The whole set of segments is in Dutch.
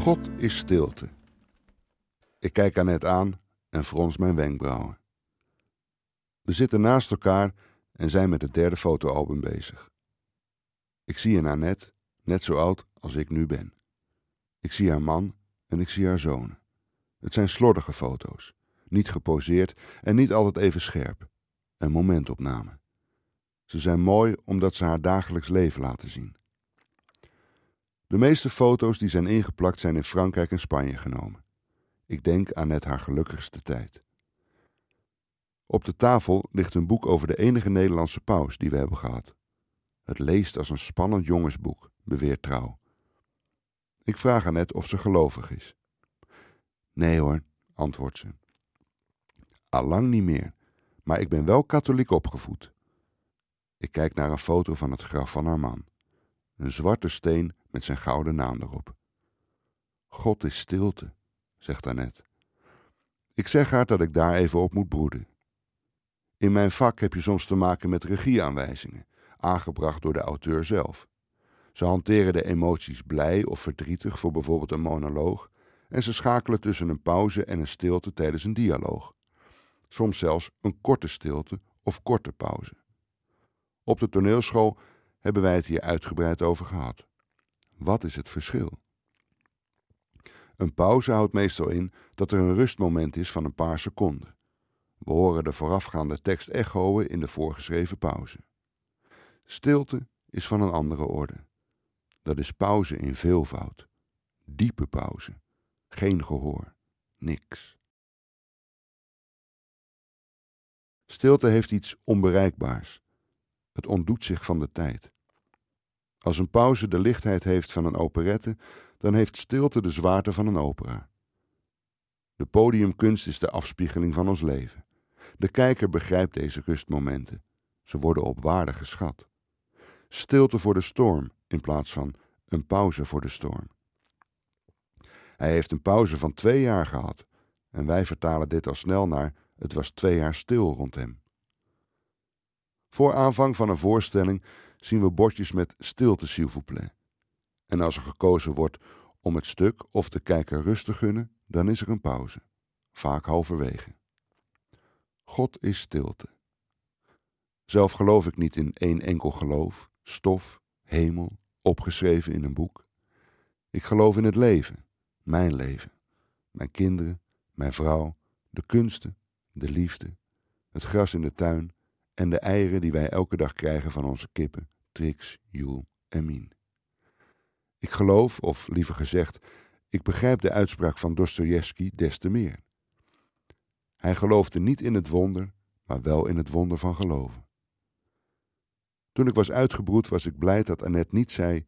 God is stilte. Ik kijk Annette aan en frons mijn wenkbrauwen. We zitten naast elkaar en zijn met het derde fotoalbum bezig. Ik zie een Annette, net zo oud als ik nu ben. Ik zie haar man en ik zie haar zonen. Het zijn slordige foto's, niet geposeerd en niet altijd even scherp. Een momentopname. Ze zijn mooi omdat ze haar dagelijks leven laten zien. De meeste foto's die zijn ingeplakt zijn in Frankrijk en Spanje genomen. Ik denk aan net haar gelukkigste tijd. Op de tafel ligt een boek over de enige Nederlandse paus die we hebben gehad. Het leest als een spannend jongensboek, beweert Trouw. Ik vraag aan net of ze gelovig is. Nee hoor, antwoordt ze. Allang niet meer, maar ik ben wel katholiek opgevoed. Ik kijk naar een foto van het graf van haar man. Een zwarte steen met zijn gouden naam erop. God is stilte, zegt Annette. Ik zeg haar dat ik daar even op moet broeden. In mijn vak heb je soms te maken met regieaanwijzingen, aangebracht door de auteur zelf. Ze hanteren de emoties blij of verdrietig voor bijvoorbeeld een monoloog en ze schakelen tussen een pauze en een stilte tijdens een dialoog. Soms zelfs een korte stilte of korte pauze. Op de toneelschool hebben wij het hier uitgebreid over gehad. Wat is het verschil? Een pauze houdt meestal in dat er een rustmoment is van een paar seconden. We horen de voorafgaande tekst echoen in de voorgeschreven pauze. Stilte is van een andere orde. Dat is pauze in veelvoud. Diepe pauze. Geen gehoor. Niks. Stilte heeft iets onbereikbaars. Het ontdoet zich van de tijd. Als een pauze de lichtheid heeft van een operette, dan heeft stilte de zwaarte van een opera. De podiumkunst is de afspiegeling van ons leven. De kijker begrijpt deze rustmomenten. Ze worden op waarde geschat. Stilte voor de storm in plaats van een pauze voor de storm. Hij heeft een pauze van twee jaar gehad en wij vertalen dit al snel naar het was twee jaar stil rond hem. Voor aanvang van een voorstelling zien we bordjes met stilte s'il vous plaît. En als er gekozen wordt om het stuk of de kijker rust te gunnen, dan is er een pauze, vaak halverwege. God is stilte. Zelf geloof ik niet in één enkel geloof, stof, hemel, opgeschreven in een boek. Ik geloof in het leven, mijn leven, mijn kinderen, mijn vrouw, de kunsten, de liefde, het gras in de tuin en de eieren die wij elke dag krijgen van onze kippen, Trix, Joel en Mien. Ik geloof, of liever gezegd, ik begrijp de uitspraak van Dostoevsky des te meer. Hij geloofde niet in het wonder, maar wel in het wonder van geloven. Toen ik was uitgebroed, was ik blij dat Annette niet zei: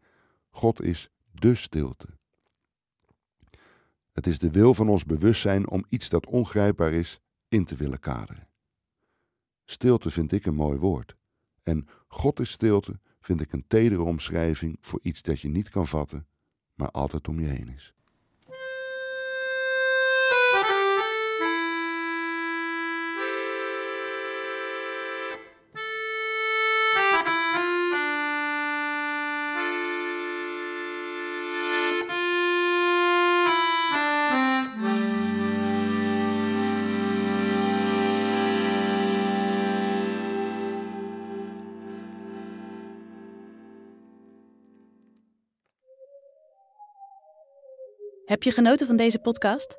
God is de stilte. Het is de wil van ons bewustzijn om iets dat ongrijpbaar is in te willen kaderen. Stilte vind ik een mooi woord. En God is stilte vind ik een tedere omschrijving voor iets dat je niet kan vatten, maar altijd om je heen is. Heb je genoten van deze podcast?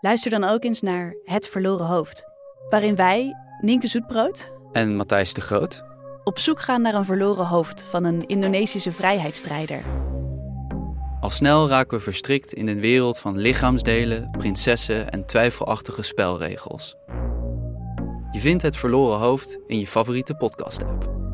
Luister dan ook eens naar Het Verloren Hoofd, waarin wij, Nienke Zoetbrood en Matthijs de Groot, op zoek gaan naar een verloren hoofd van een Indonesische vrijheidsstrijder. Al snel raken we verstrikt in een wereld van lichaamsdelen, prinsessen en twijfelachtige spelregels. Je vindt Het Verloren Hoofd in je favoriete podcast-app.